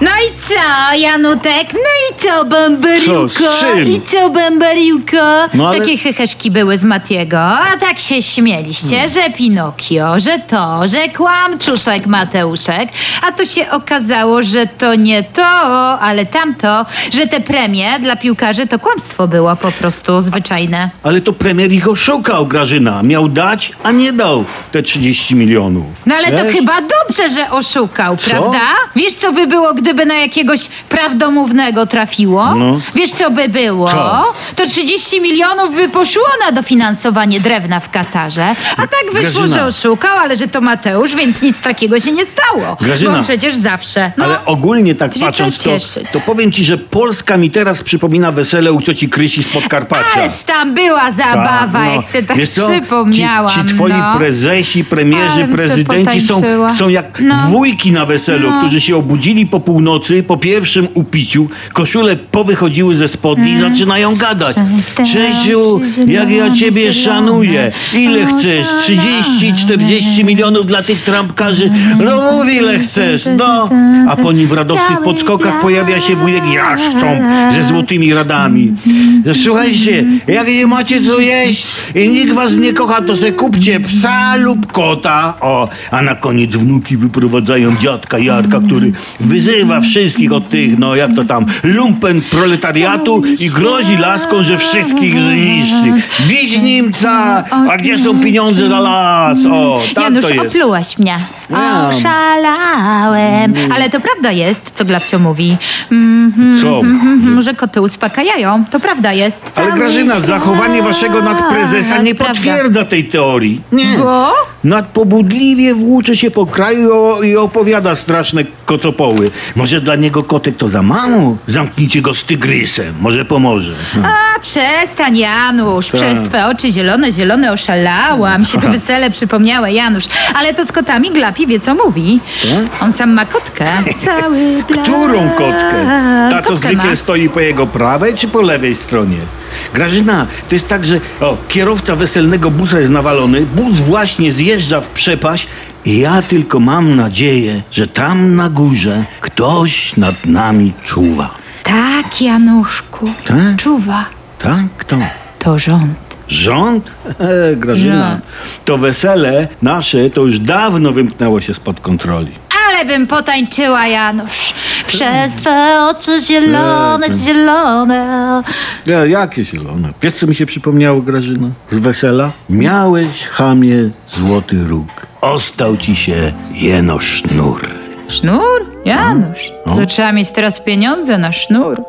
No i co, Janutek? No i co, Bambariuko? Co, z czym? I co, Bambariuko? No ale- Takie heheszki były z Matiego, a tak się śmieliście, Hmm. że Pinokio, że to, że kłamczuszek Mateuszek, a to się okazało, że to nie to, ale tamto, że te premie dla piłkarzy to kłamstwo było po prostu zwyczajne. Ale to premier ich oszukał, Grażyna. Miał dać, a nie dał te 30 milionów. No ale to Wiesz? chyba dobrze, że oszukał, prawda? Wiesz, co by było, gdyby na jakiegoś prawdomównego trafiło? No. Wiesz, co by było? Co? To 30 milionów by poszło na dofinansowanie drewna w Katarze. A tak wyszło, Grażyna. że oszukał, ale że to Mateusz, więc nic takiego się nie stało. Grażyna. Bo przecież zawsze. No. Ale ogólnie tak się patrząc, to, to powiem ci, że Polska mi teraz przypomina wesele u cioci Krysi z Podkarpacia. Ależ tam była zabawa, Tak, jak sobie tak Wiesz co? przypomniałam. Ci, ci twoi no. prezesi, premierzy, prezydenci są, są jak No. wujki na weselu, No. którzy się obudzili po północy, po pierwszym upiciu, koszule powychodziły ze spodni i zaczynają gadać. Mm. Czesiu, jak ja ciebie szanuję. Ile chcesz? szalone. 30, 40 milionów dla tych trampkarzy? No mów ile chcesz, no. A po nim w radosnych podskokach pojawia się wujek Jaszcząb ze złotymi radami. Słuchajcie, jak nie macie co jeść i nikt was nie kocha, to se kupcie psa lub kota. O, a na koniec wnuki wyprowadzają dziadka Jarka, który wyzywa wszystkich od tych, no jak to tam, lumpen proletariatu i grozi laską, że wszystkich zniszczy. Bić Niemca, a gdzie są pieniądze za las? O, tak Janusz, to jest. oplułaś mnie. Ja. Oszalałem. Ale to prawda jest, co Glabcio mówi. Mhm, Co? mhm, że koty uspokajają. To prawda jest. Ale Cały Grażyna, świat. zachowanie waszego nadprezesa nie Prawda. potwierdza tej teorii. Nie. Bo? Nadpobudliwie włóczy się po kraju i opowiada straszne kocopoły. Może dla niego kotek to za mało? Zamknijcie go z tygrysem, może pomoże. No. A przestań, Janusz. Tak. Przez twoje oczy zielone, zielone oszalałam. Się to wesele przypomniałe, Janusz. Ale to z kotami Glapi wie, co mówi. On sam ma kotkę. Cały. Tak? Którą kotkę? Ta, co zwykle ma. stoi po jego prawej czy po lewej stronie? Grażyna, to jest tak, że o, kierowca weselnego busa jest nawalony, bus właśnie zjeżdża w przepaść i ja tylko mam nadzieję, że tam na górze ktoś nad nami czuwa. Tak, Januszku. Tak? Czuwa. Tak? Kto? To rząd. Rząd? E, Grażyna, Rząd. to wesele nasze to już dawno wymknęło się spod kontroli. Ale bym potańczyła, Janusz. Przez twe oczy zielone, Eee, zielone. Ja, jakie zielone? Wiesz, co mi się przypomniało, Grażyna? Z wesela? Miałeś, chamie, złoty róg. Ostał ci się jeno sznur. Sznur? Janusz. No. To trzeba mieć teraz pieniądze na sznur.